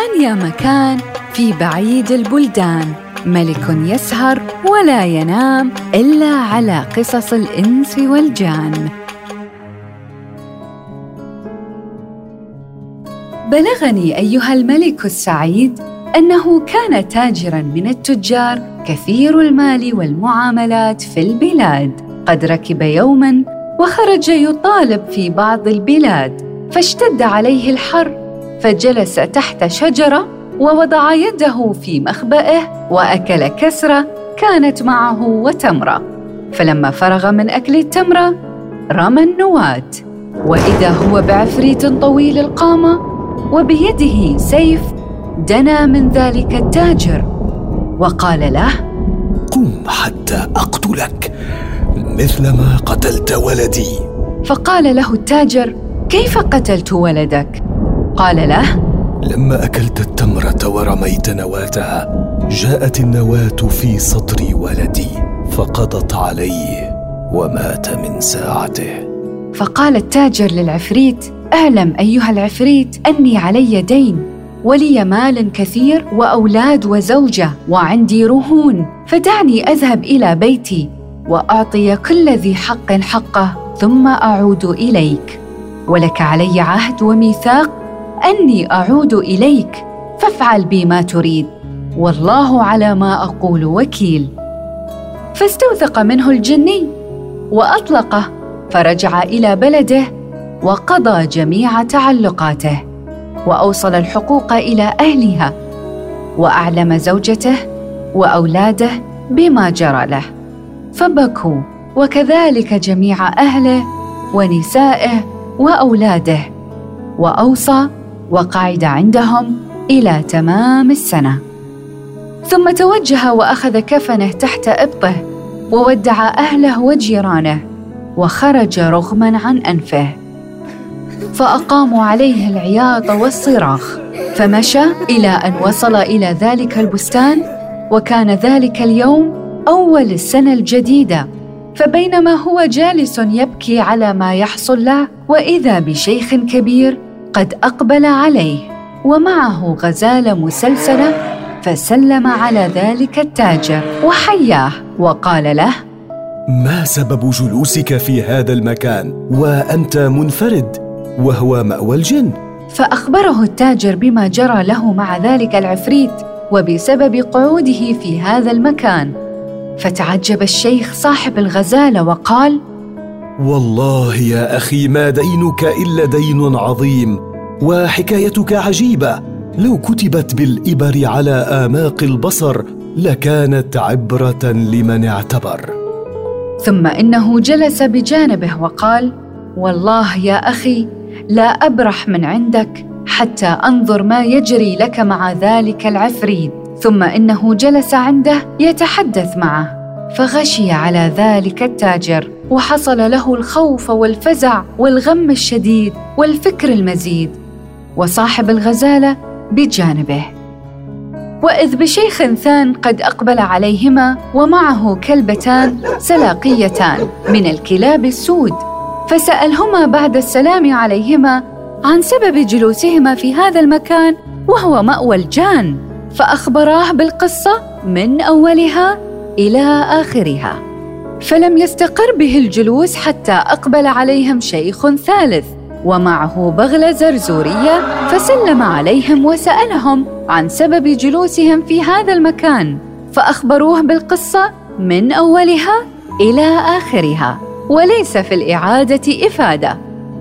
كان يا مكان في بعيد البلدان. ملك يسهر ولا ينام إلا على قصص الإنس والجان. بلغني أيها الملك السعيد أنه كان تاجرا من التجار كثير المال والمعاملات في البلاد. قد ركب يوما وخرج يطالب في بعض البلاد فاشتد عليه الحر فجلس تحت شجرة ووضع يده في مخبئه وأكل كسرة كانت معه وتمرة. فلما فرغ من أكل التمرة رمى النواة. وإذا هو بعفريت طويل القامة وبيده سيف دنا من ذلك التاجر. وقال له قم حتى أقتلك مثلما قتلت ولدي. فقال له التاجر كيف قتلت ولدك؟ قال له لما أكلت التمره ورميت نواتها جاءت النواة في صدر ولدي فقضت عليه ومات من ساعته. فقال التاجر للعفريت أعلم أيها العفريت أني علي دين ولي مال كثير وأولاد وزوجة وعندي رهون فدعني أذهب إلى بيتي وأعطي كل ذي حق حقه ثم أعود إليك ولك علي عهد وميثاق أني أعود إليك فافعل بي ما تريد. والله على ما أقول وكيل. فاستوثق منه الجني وأطلقه فرجع إلى بلده وقضى جميع تعلقاته وأوصل الحقوق إلى أهلها وأعلم زوجته وأولاده بما جرى له. فبكوا وكذلك جميع أهله ونسائه وأولاده. وأوصى وقعد عندهم إلى تمام السنة. ثم توجه وأخذ كفنه تحت إبطه وودع أهله وجيرانه وخرج رغما عن أنفه. فأقاموا عليه العياط والصراخ فمشى إلى أن وصل إلى ذلك البستان وكان ذلك اليوم أول السنة الجديدة. فبينما هو جالس يبكي على ما يحصل له وإذا بشيخ كبير قد أقبل عليه ومعه غزاله مسلسلة فسلم على ذلك التاجر وحياه وقال له ما سبب جلوسك في هذا المكان؟ وأنت منفرد وهو مأوى الجن. فأخبره التاجر بما جرى له مع ذلك العفريت وبسبب قعوده في هذا المكان. فتعجب الشيخ صاحب الغزاله وقال والله يا أخي ما دينك إلا دين عظيم وحكايتك عجيبة. لو كتبت بالإبر على آماق البصر لكانت عبرة لمن اعتبر. ثم إنه جلس بجانبه وقال والله يا أخي لا أبرح من عندك حتى أنظر ما يجري لك مع ذلك العفريت. ثم إنه جلس عنده يتحدث معه. فغشي على ذلك التاجر وحصل له الخوف والفزع والغم الشديد والفكر المزيد وصاحب الغزالة بجانبه. وإذ بشيخ ثان قد أقبل عليهما ومعه كلبتان سلاقيتان من الكلاب السود فسألهما بعد السلام عليهما عن سبب جلوسهما في هذا المكان وهو مأوى الجان فأخبراه بالقصة من أولها إلى آخرها. فلم يستقر به الجلوس حتى أقبل عليهم شيخ ثالث ومعه بغلة زرزورية فسلم عليهم وسألهم عن سبب جلوسهم في هذا المكان فأخبروه بالقصة من أولها إلى آخرها وليس في الإعادة إفادة.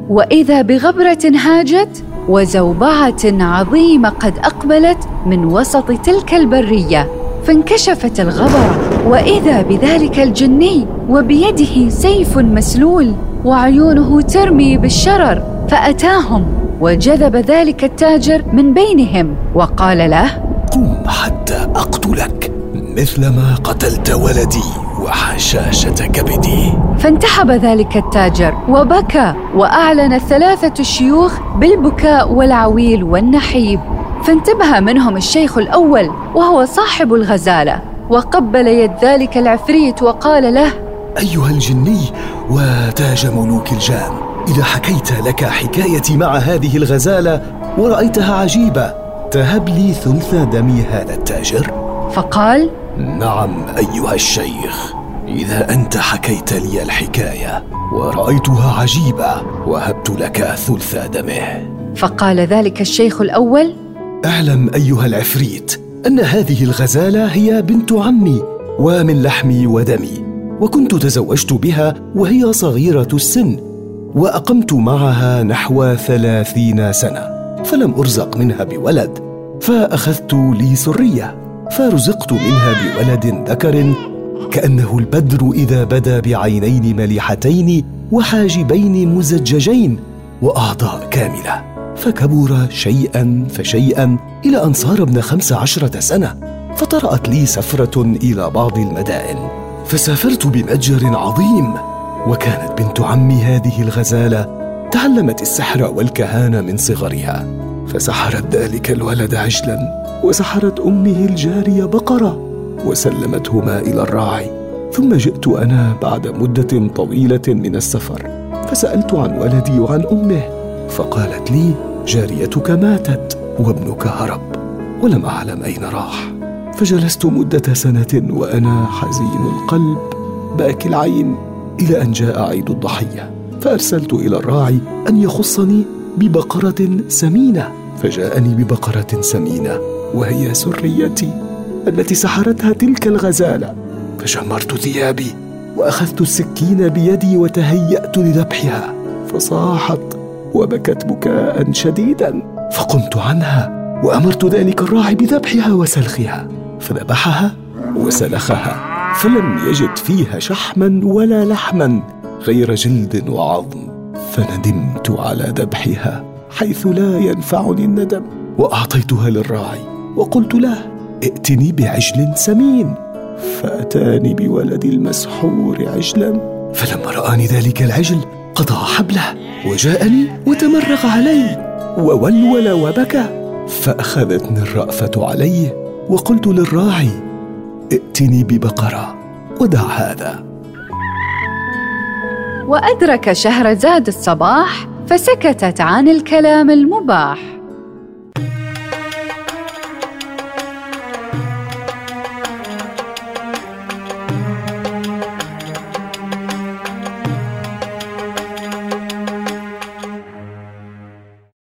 وإذا بغبرة هاجت وزوبعة عظيمة قد أقبلت من وسط تلك البرية فانكشفت الغبره وإذا بذلك الجني وبيده سيف مسلول وعيونه ترمي بالشرر فأتاهم وجذب ذلك التاجر من بينهم وقال له قم حتى أقتلك مثلما قتلت ولدي وحشاشة كبدي. فانتحب ذلك التاجر وبكى وأعلن الثلاثة الشيوخ بالبكاء والعويل والنحيب. فانتبه منهم الشيخ الأول وهو صاحب الغزالة وقبل يد ذلك العفريت وقال له أيها الجني وتاج ملوك الجان إذا حكيت لك حكايتي مع هذه الغزالة ورأيتها عجيبة تهب لي ثلث دم هذا التاجر؟ فقال نعم أيها الشيخ إذا أنت حكيت لي الحكاية ورأيتها عجيبة وهبت لك ثلث دمه. فقال ذلك الشيخ الأول أعلم أيها العفريت أن هذه الغزالة هي بنت عمي ومن لحمي ودمي وكنت تزوجت بها وهي صغيرة السن وأقمت معها نحو ثلاثين سنة فلم أرزق منها بولد فأخذت لي سرية فرزقت منها بولد ذكر كأنه البدر إذا بدا بعينين مليحتين وحاجبين مزججين وأعضاء كاملة. فكبر شيئا فشيئا إلى أن صار ابن خمس عشرة سنة فطرأت لي سفرة إلى بعض المدائن. فسافرت بمتجر عظيم وكانت بنت عمي هذه الغزالة تعلمت السحر والكهانة من صغرها. فسحرت ذلك الولد عجلا وسحرت أمه الجارية بقرة وسلمتهما إلى الراعي. ثم جئت أنا بعد مدة طويلة من السفر فسألت عن ولدي وعن أمه. فقالت لي جاريتك ماتت وابنك هرب ولم أعلم أين راح. فجلست مدة سنة وأنا حزين القلب باكي العين إلى أن جاء عيد الضحية. فأرسلت إلى الراعي أن يخصني ببقرة سمينة. فجاءني ببقرة سمينة وهي سريتي التي سحرتها تلك الغزالة. فشمرت ثيابي وأخذت السكين بيدي وتهيأت لذبحها. فصاحت وبكت بكاء شديدا. فقمت عنها وأمرت ذلك الراعي بذبحها وسلخها. فذبحها وسلخها. فلم يجد فيها شحما ولا لحما غير جلد وعظم. فندمت على ذبحها حيث لا ينفعني الندم. وأعطيتها للراعي وقلت له ائتني بعجل سمين. فأتاني بولدي المسحور عجلا. فلما رآني ذلك العجل قطع حبله وجاءني وتمرغ علي وولول وبكى فأخذتني الرأفة عليه وقلت للراعي ائتني ببقرة. ودع هذا. وأدرك شهرزاد الصباح فسكتت عن الكلام المباح.